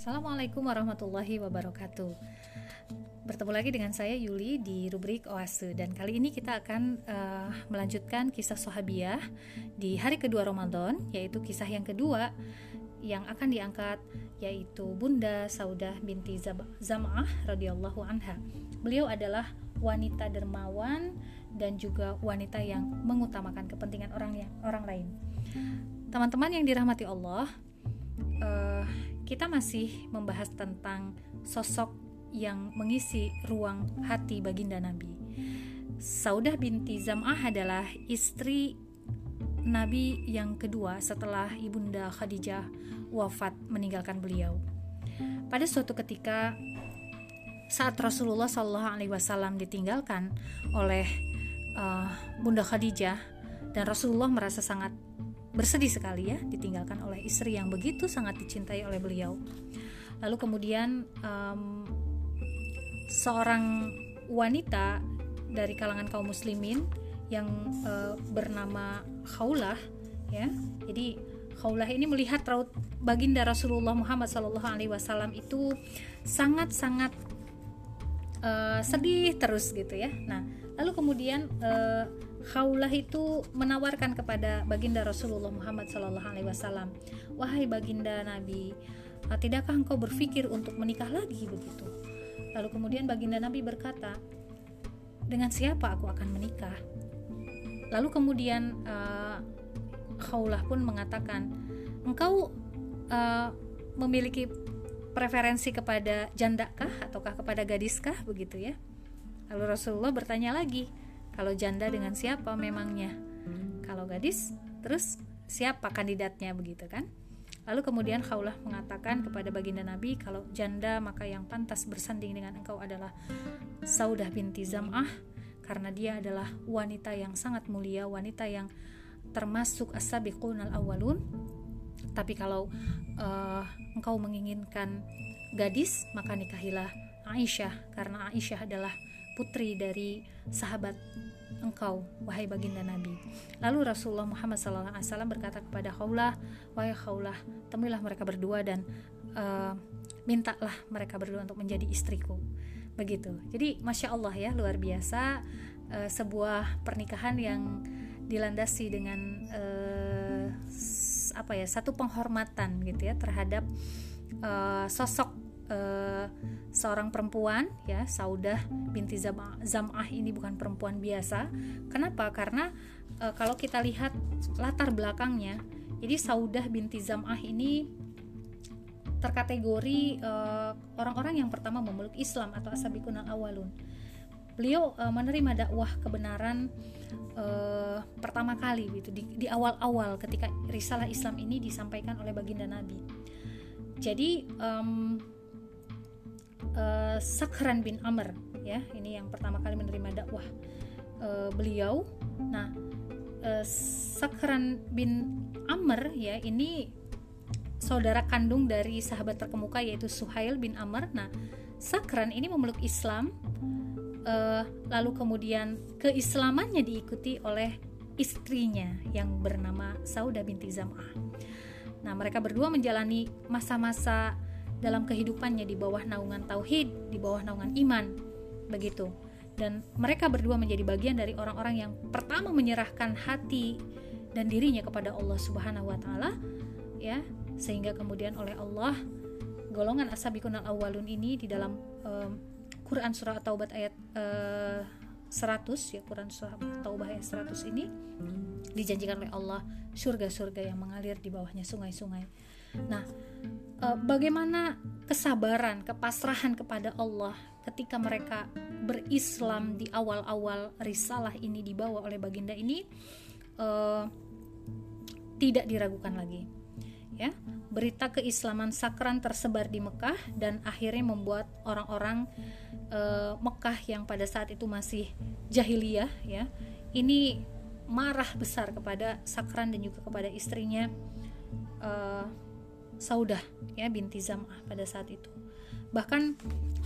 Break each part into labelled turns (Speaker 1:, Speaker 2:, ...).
Speaker 1: Assalamualaikum warahmatullahi wabarakatuh. Bertemu lagi dengan saya Yuli di rubrik Oase dan kali ini kita akan uh, melanjutkan kisah Sahabiah di hari kedua Ramadan, yaitu kisah yang kedua yang akan diangkat yaitu Bunda Saudah binti Zam'ah radhiyallahu anha. Beliau adalah wanita dermawan dan juga wanita yang mengutamakan kepentingan orang yang orang lain. Teman-teman yang dirahmati Allah, uh, kita masih membahas tentang sosok yang mengisi ruang hati baginda Nabi. Saudah binti Zam'ah adalah istri Nabi yang kedua setelah ibunda Khadijah wafat meninggalkan beliau. Pada suatu ketika saat Rasulullah Shallallahu Alaihi Wasallam ditinggalkan oleh uh, bunda Khadijah dan Rasulullah merasa sangat bersedih sekali ya ditinggalkan oleh istri yang begitu sangat dicintai oleh beliau. Lalu kemudian um, seorang wanita dari kalangan kaum muslimin yang uh, bernama Khaulah ya. Jadi Khaulah ini melihat raut baginda Rasulullah Muhammad wasallam itu sangat-sangat uh, sedih terus gitu ya. Nah, lalu kemudian uh, Khaulah itu menawarkan kepada baginda Rasulullah Muhammad Wasallam, wahai baginda Nabi, ah, tidakkah engkau berpikir untuk menikah lagi begitu? Lalu kemudian baginda Nabi berkata, dengan siapa aku akan menikah? Lalu kemudian uh, Khaulah pun mengatakan, engkau uh, memiliki preferensi kepada jandakah ataukah kepada gadiskah begitu ya? Lalu Rasulullah bertanya lagi, kalau janda dengan siapa memangnya? Kalau gadis, terus siapa kandidatnya begitu kan? Lalu kemudian Khaulah mengatakan kepada baginda Nabi kalau janda maka yang pantas bersanding dengan engkau adalah Saudah binti Zam'ah karena dia adalah wanita yang sangat mulia, wanita yang termasuk as-sabiqun al-awwalun. Tapi kalau uh, engkau menginginkan gadis, maka nikahilah Aisyah karena Aisyah adalah putri dari sahabat engkau wahai baginda Nabi. Lalu Rasulullah Muhammad SAW berkata kepada Khawlah, wahai Khawlah, temuilah mereka berdua dan uh, mintalah mereka berdua untuk menjadi istriku. Begitu. Jadi masya Allah ya luar biasa uh, sebuah pernikahan yang dilandasi dengan uh, apa ya satu penghormatan gitu ya terhadap uh, sosok uh, seorang perempuan ya Saudah binti Zam'ah ini bukan perempuan biasa. Kenapa? Karena uh, kalau kita lihat latar belakangnya, jadi Saudah binti Zam'ah ini terkategori eh, orang-orang yang pertama memeluk Islam atau asabikun al-awalun. Beliau uh, menerima dakwah kebenaran uh, pertama kali gitu di, di awal-awal ketika risalah Islam ini disampaikan oleh baginda Nabi. Jadi um, uh, Sakran bin Amr ya. Ini yang pertama kali menerima dakwah uh, beliau. Nah uh, Sakran bin Amr ya ini saudara kandung dari sahabat terkemuka yaitu Suhail bin Amr. Nah Sakran ini memeluk Islam uh, lalu kemudian keislamannya diikuti oleh istrinya yang bernama Sauda binti Zam'ah. Nah mereka berdua menjalani masa-masa dalam kehidupannya di bawah naungan tauhid, di bawah naungan iman. Begitu. Dan mereka berdua menjadi bagian dari orang-orang yang pertama menyerahkan hati dan dirinya kepada Allah Subhanahu wa taala ya, sehingga kemudian oleh Allah golongan ashabikun al-awwalun ini di dalam um, Quran surah Taubat ayat uh, 100 ya Quran surah Taubah ayat 100 ini dijanjikan oleh Allah surga-surga yang mengalir di bawahnya sungai-sungai. Nah, uh, bagaimana kesabaran, kepasrahan kepada Allah ketika mereka berislam di awal-awal risalah ini dibawa oleh baginda ini uh, tidak diragukan lagi. Ya, berita keislaman sakran tersebar di Mekah dan akhirnya membuat orang-orang uh, Mekah yang pada saat itu masih jahiliyah ya, ini marah besar kepada sakran dan juga kepada istrinya. Saudah ya binti Zam'ah pada saat itu. Bahkan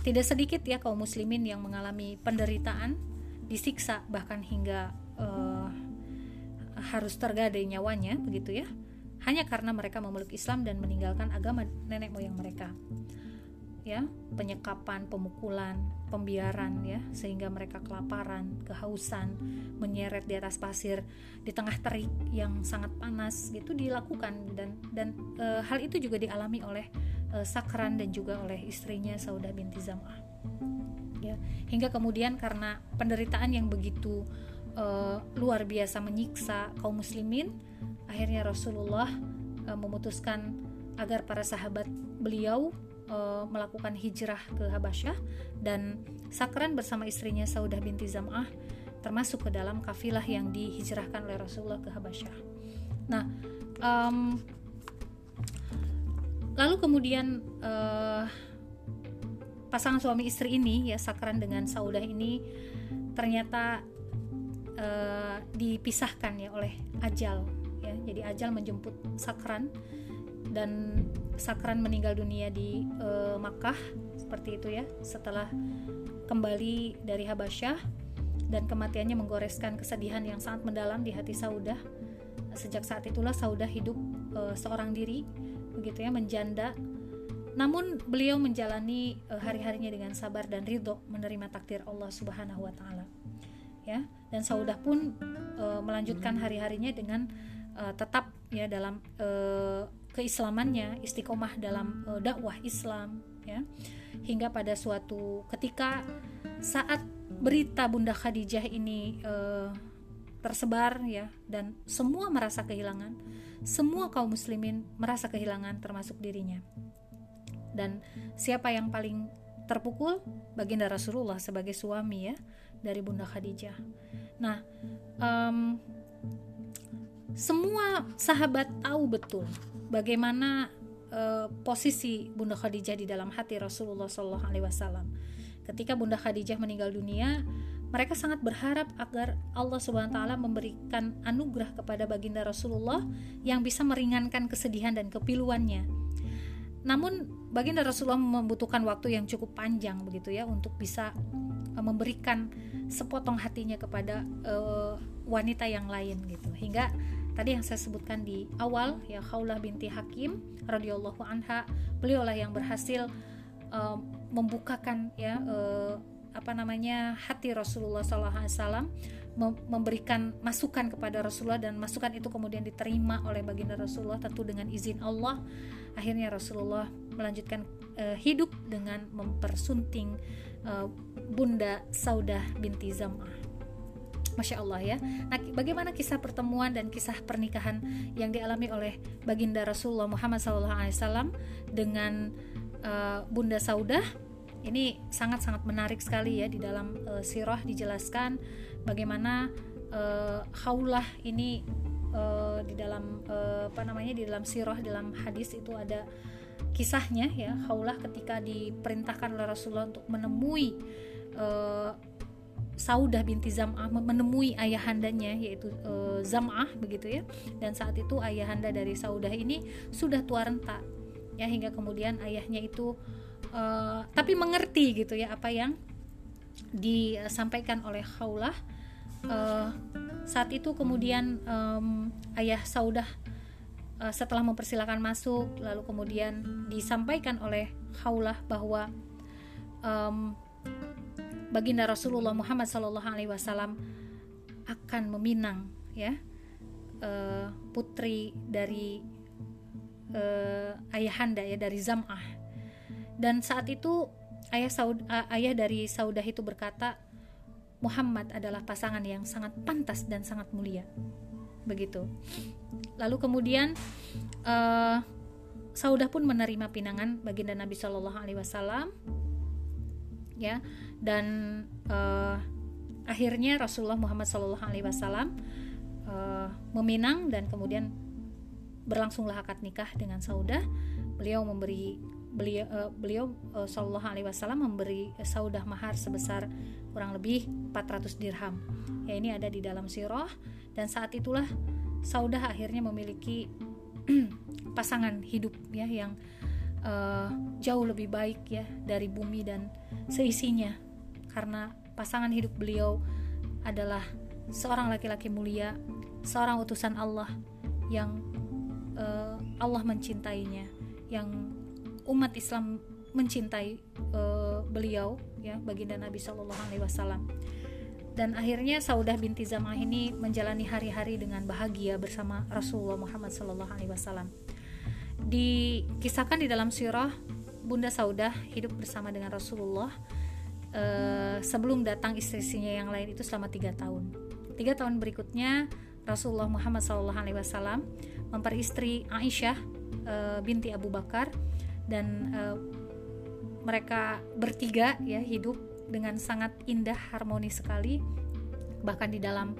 Speaker 1: tidak sedikit ya kaum muslimin yang mengalami penderitaan, disiksa bahkan hingga uh, harus tergadai nyawanya begitu ya. hanya karena mereka memeluk Islam dan meninggalkan agama nenek moyang mereka ya penyekapan pemukulan pembiaran ya sehingga mereka kelaparan kehausan menyeret di atas pasir di tengah terik yang sangat panas gitu dilakukan. Dan dan e, hal itu juga dialami oleh e, Sakran dan juga oleh istrinya Saudah binti Zam'ah. Ya hingga kemudian karena penderitaan yang begitu e, luar biasa menyiksa kaum muslimin akhirnya Rasulullah e, memutuskan agar para sahabat beliau uh, melakukan hijrah ke Habasyah dan Sakran bersama istrinya Saudah binti Zam'ah termasuk ke dalam kafilah yang dihijrahkan oleh Rasulullah ke Habasyah. Nah, um, lalu kemudian uh, pasangan suami istri ini ya Sakran dengan Saudah ini ternyata uh, dipisahkan ya oleh ajal ya. Jadi ajal menjemput Sakran dan Sakran meninggal dunia di uh, Makkah seperti itu ya setelah kembali dari Habasyah dan kematiannya menggoreskan kesedihan yang sangat mendalam di hati Saudah. Sejak saat itulah Saudah hidup uh, seorang diri begitu ya menjanda. Namun beliau menjalani uh, hari-harinya dengan sabar dan ridho menerima takdir Allah Subhanahu wa taala ya. Dan Saudah pun uh, melanjutkan hari-harinya dengan uh, tetap ya dalam uh, keislamannya istiqomah dalam uh, dakwah Islam ya. Hingga pada suatu ketika saat berita Bunda Khadijah ini uh, tersebar ya dan semua merasa kehilangan semua kaum muslimin merasa kehilangan termasuk dirinya. Dan siapa yang paling terpukul? Baginda Rasulullah sebagai suami ya dari Bunda Khadijah. Nah um, semua sahabat tahu betul bagaimana uh, posisi Bunda Khadijah di dalam hati Rasulullah Wasallam. Ketika Bunda Khadijah meninggal dunia, mereka sangat berharap agar Allah Subhanahu Wa Taala memberikan anugerah kepada baginda Rasulullah yang bisa meringankan kesedihan dan kepiluannya. Namun baginda Rasulullah membutuhkan waktu yang cukup panjang begitu ya untuk bisa uh, memberikan sepotong hatinya kepada uh, wanita yang lain gitu. Hingga tadi yang saya sebutkan di awal ya Khaulah binti Hakim radhiyallahu anha beliaulah yang berhasil uh, membukakan ya uh, apa namanya hati Rasulullah SAW memberikan masukan kepada Rasulullah dan masukan itu kemudian diterima oleh baginda Rasulullah tentu dengan izin Allah. Akhirnya Rasulullah melanjutkan uh, hidup dengan mempersunting uh, Bunda Saudah binti Zam'ah Masya Allah ya. Nah, bagaimana kisah pertemuan dan kisah pernikahan yang dialami oleh baginda Rasulullah Muhammad SAW dengan uh, Bunda Saudah? Ini sangat-sangat menarik sekali ya di dalam uh, sirah dijelaskan bagaimana uh, khaulah ini uh, di dalam uh, apa namanya di dalam sirah dalam hadis itu ada kisahnya ya khaulah ketika diperintahkan oleh Rasulullah untuk menemui uh, Saudah binti Zam'ah menemui ayahandanya yaitu e, Zam'ah begitu ya. Dan saat itu ayahanda dari Saudah ini sudah tua renta ya hingga kemudian ayahnya itu e, tapi mengerti gitu ya apa yang disampaikan oleh Khaulah e, saat itu kemudian e, ayah Saudah e, setelah mempersilahkan masuk lalu kemudian disampaikan oleh Khaulah bahwa um, baginda Rasulullah Muhammad Sallallahu Alaihi Wasallam akan meminang ya uh, putri dari uh, ayahanda ya dari Zam'ah. Dan saat itu ayah Saud uh, ayah dari Saudah itu berkata Muhammad adalah pasangan yang sangat pantas dan sangat mulia. Begitu. Lalu kemudian uh, Saudah pun menerima pinangan baginda Nabi Shallallahu Alaihi Wasallam ya. Dan uh, akhirnya Rasulullah Muhammad SAW uh, eh, meminang dan kemudian berlangsunglah akad nikah dengan Saudah. Beliau memberi beliau uh, beliau uh, Sallallahu Alaihi Wasallam memberi Saudah mahar sebesar kurang lebih 400 dirham. Ya ini ada di dalam sirah. Dan saat itulah Saudah akhirnya memiliki pasangan hidup ya yang uh, jauh lebih baik ya dari bumi dan seisinya. Karena pasangan hidup beliau adalah seorang laki-laki mulia, seorang utusan Allah yang uh, Allah mencintainya yang umat Islam mencintai uh, beliau ya baginda Nabi Shallallahu Alaihi Wasallam. Dan akhirnya Saudah binti Zamah ini menjalani hari-hari dengan bahagia bersama Rasulullah Muhammad Shallallahu Alaihi Wasallam dikisahkan di dalam sirah Bunda Saudah hidup bersama dengan Rasulullah uh, sebelum datang istri-istrinya yang lain itu selama tiga tahun. Tiga tahun berikutnya Rasulullah Muhammad SAW memperistri Aisyah uh, binti Abu Bakar dan uh, mereka bertiga ya hidup dengan sangat indah harmonis sekali. Bahkan di dalam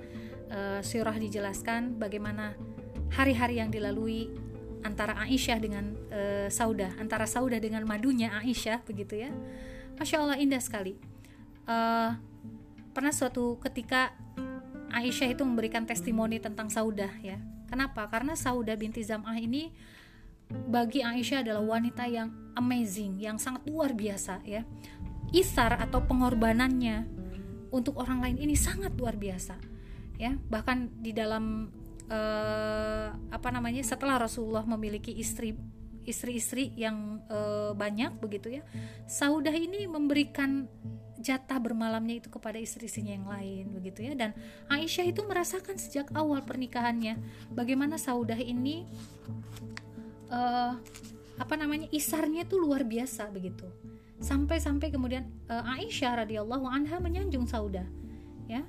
Speaker 1: uh, surah dijelaskan bagaimana hari-hari yang dilalui antara Aisyah dengan uh, Saudah, antara Saudah dengan madunya Aisyah begitu ya. Masya Allah indah sekali. Uh, pernah suatu ketika Aisyah itu memberikan testimoni tentang Saudah ya. Kenapa? Karena Saudah binti Zam'ah ini bagi Aisyah adalah wanita yang amazing, yang sangat luar biasa ya. Isar atau pengorbanannya untuk orang lain ini sangat luar biasa ya. Bahkan di dalam uh, apa namanya setelah Rasulullah memiliki istri istri-istri yang uh, banyak begitu ya Saudah ini memberikan jatah bermalamnya itu kepada istri-istrinya yang lain begitu ya. Dan Aisyah itu merasakan sejak awal pernikahannya bagaimana Saudah ini uh, apa namanya isarnya itu luar biasa begitu. Sampai-sampai kemudian uh, Aisyah radhiyallahu anha menyanjung Saudah ya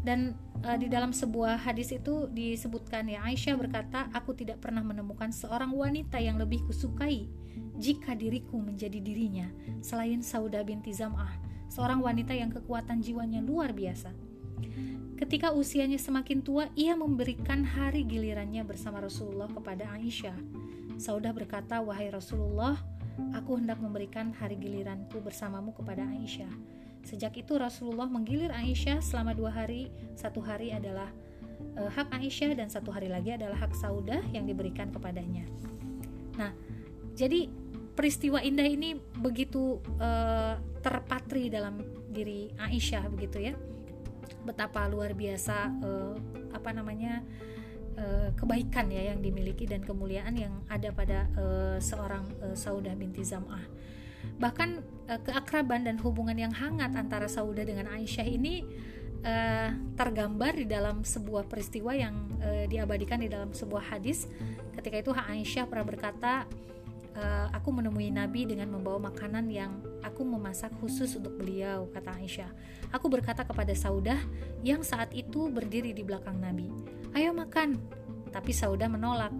Speaker 1: dan uh, di dalam sebuah hadis itu disebutkan ya Aisyah berkata aku tidak pernah menemukan seorang wanita yang lebih kusukai jika diriku menjadi dirinya selain Sauda binti Zam'ah seorang wanita yang kekuatan jiwanya luar biasa. Ketika usianya semakin tua ia memberikan hari gilirannya bersama Rasulullah kepada Aisyah. Sauda berkata wahai Rasulullah aku hendak memberikan hari giliranku bersamamu kepada Aisyah Sejak itu Rasulullah menggilir Aisyah selama dua hari. Satu hari adalah e, hak Aisyah dan satu hari lagi adalah hak Saudah yang diberikan kepadanya. Nah, jadi peristiwa indah ini begitu e, terpatri dalam diri Aisyah begitu ya. Betapa luar biasa e, apa namanya kebaikan ya yang dimiliki dan kemuliaan yang ada pada seorang Saudah binti Zam'ah Bahkan uh, keakraban dan hubungan yang hangat antara Sauda dengan Aisyah ini uh, tergambar di dalam sebuah peristiwa yang uh, diabadikan di dalam sebuah hadis. Ketika itu Aisyah pernah berkata, aku menemui Nabi dengan membawa makanan yang aku memasak khusus untuk beliau, kata Aisyah. Aku berkata kepada Saudah yang saat itu berdiri di belakang Nabi, ayo makan. Tapi Saudah menolak.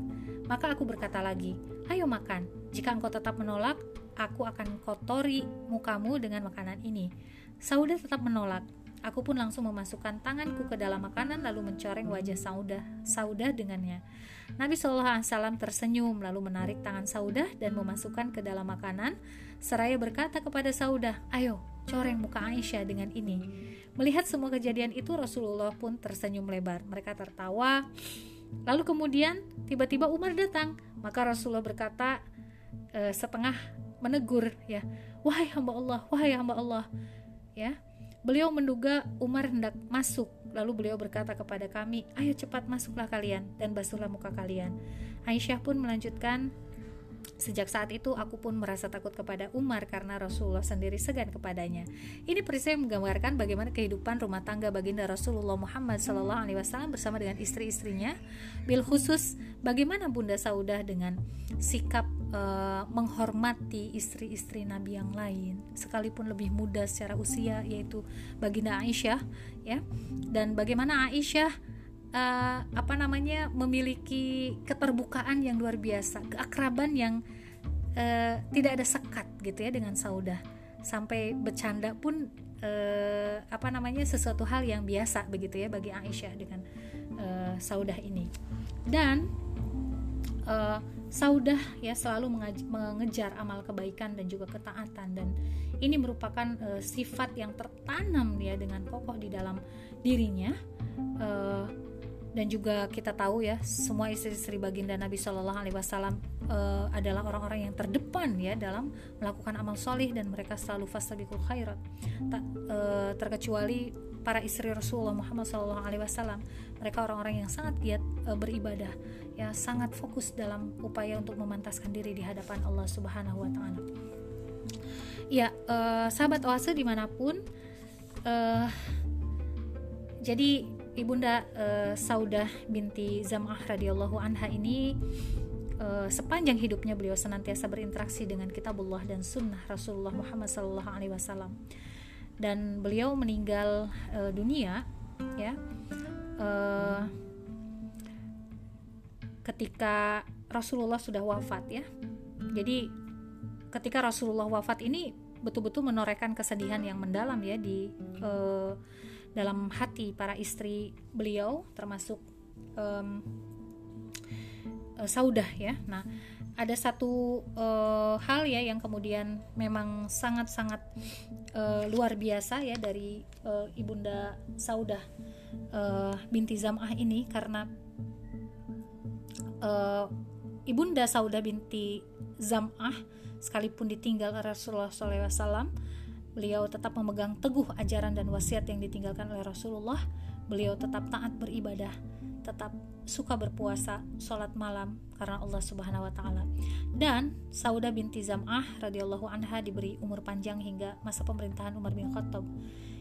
Speaker 1: Maka aku berkata lagi, ayo makan. Jika engkau tetap menolak, aku akan kotori mukamu dengan makanan ini. Sauda tetap menolak. Aku pun langsung memasukkan tanganku ke dalam makanan lalu mencoreng wajah Sauda, Sauda dengannya. Nabi Shallallahu Alaihi Wasallam tersenyum lalu menarik tangan Sauda dan memasukkan ke dalam makanan. Seraya berkata kepada Sauda, ayo coreng muka Aisyah dengan ini. Melihat semua kejadian itu Rasulullah pun tersenyum lebar. Mereka tertawa. Lalu kemudian tiba-tiba Umar datang. Maka Rasulullah berkata e, setengah menegur ya wahai hamba Allah wahai hamba Allah ya beliau menduga Umar hendak masuk lalu beliau berkata kepada kami ayo cepat masuklah kalian dan basuhlah muka kalian Aisyah pun melanjutkan Sejak saat itu aku pun merasa takut kepada Umar karena Rasulullah sendiri segan kepadanya. Ini peristiwa menggambarkan bagaimana kehidupan rumah tangga baginda Rasulullah Muhammad Wasallam bersama dengan istri-istrinya. Bil khusus bagaimana Bunda Saudah dengan sikap uh, menghormati istri-istri Nabi yang lain, sekalipun lebih muda secara usia yaitu baginda Aisyah, ya. Dan bagaimana Aisyah uh, apa namanya memiliki keterbukaan yang luar biasa, keakraban yang uh, tidak ada sekat gitu ya dengan Saudah. Sampai bercanda pun uh, apa namanya sesuatu hal yang biasa begitu ya bagi Aisyah dengan uh, Saudah ini. Dan uh, Saudah ya selalu mengejar amal kebaikan dan juga ketaatan. Dan ini merupakan uh, sifat yang tertanam ya dengan kokoh di dalam dirinya. Uh, dan juga kita tahu ya semua istri-istri baginda Nabi Shallallahu Alaihi Wasallam uh, adalah orang-orang yang terdepan ya dalam melakukan amal solih dan mereka selalu fastabiqul khairat. Tak uh, terkecuali para istri Rasulullah Muhammad Shallallahu Alaihi Wasallam mereka orang-orang yang sangat giat uh, beribadah ya sangat fokus dalam upaya untuk memantaskan diri di hadapan Allah Subhanahu wa taala. Ya, uh, sahabat oase di mana pun uh, jadi ibunda uh, Saudah binti Zam'ah radhiyallahu anha ini uh, sepanjang hidupnya beliau senantiasa berinteraksi dengan kitabullah dan sunnah Rasulullah Muhammad sallallahu alaihi wasallam dan beliau meninggal uh, dunia ya uh, ketika Rasulullah sudah wafat ya. Jadi ketika Rasulullah wafat ini betul-betul menorehkan kesedihan yang mendalam ya di uh, dalam hati para istri beliau termasuk uh, Saudah ya. Nah ada satu uh, hal ya yang kemudian memang sangat-sangat uh, luar biasa ya dari uh, ibunda Saudah uh, binti Zam'ah ini karena uh, ibunda Saudah binti Zam'ah sekalipun ditinggal Rasulullah SAW beliau tetap memegang teguh ajaran dan wasiat yang ditinggalkan oleh Rasulullah beliau tetap taat beribadah tetap suka berpuasa, sholat malam karena Allah Subhanahu wa taala. Dan Sauda binti Zam'ah radhiyallahu anha diberi umur panjang hingga masa pemerintahan Umar bin Khattab.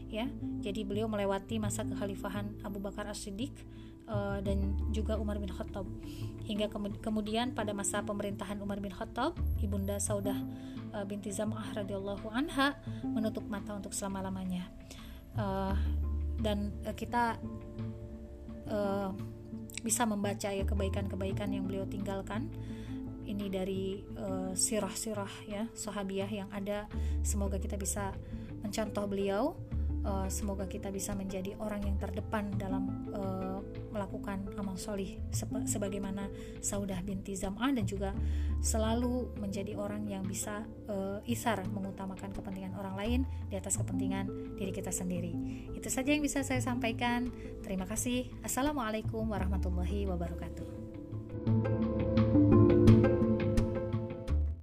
Speaker 1: Ya, jadi beliau melewati masa kekhalifahan Abu Bakar As-Siddiq uh, dan juga Umar bin Khattab. Hingga kemudian pada masa pemerintahan Umar bin Khattab, Ibunda Saudah uh, binti Zam'ah radhiyallahu anha menutup mata untuk selama-lamanya. Uh, dan kita bisa membaca ya kebaikan-kebaikan yang beliau tinggalkan ini dari sirah-sirah ya sahabiah yang ada semoga kita bisa mencontoh beliau uh, semoga kita bisa menjadi orang yang terdepan dalam uh, melakukan amal solih sebagaimana Saudah binti Zam'ah dan juga selalu menjadi orang yang bisa uh, isar mengutamakan kepentingan orang lain di atas kepentingan diri kita sendiri. Itu saja yang bisa saya sampaikan. Terima kasih. Assalamualaikum warahmatullahi wabarakatuh.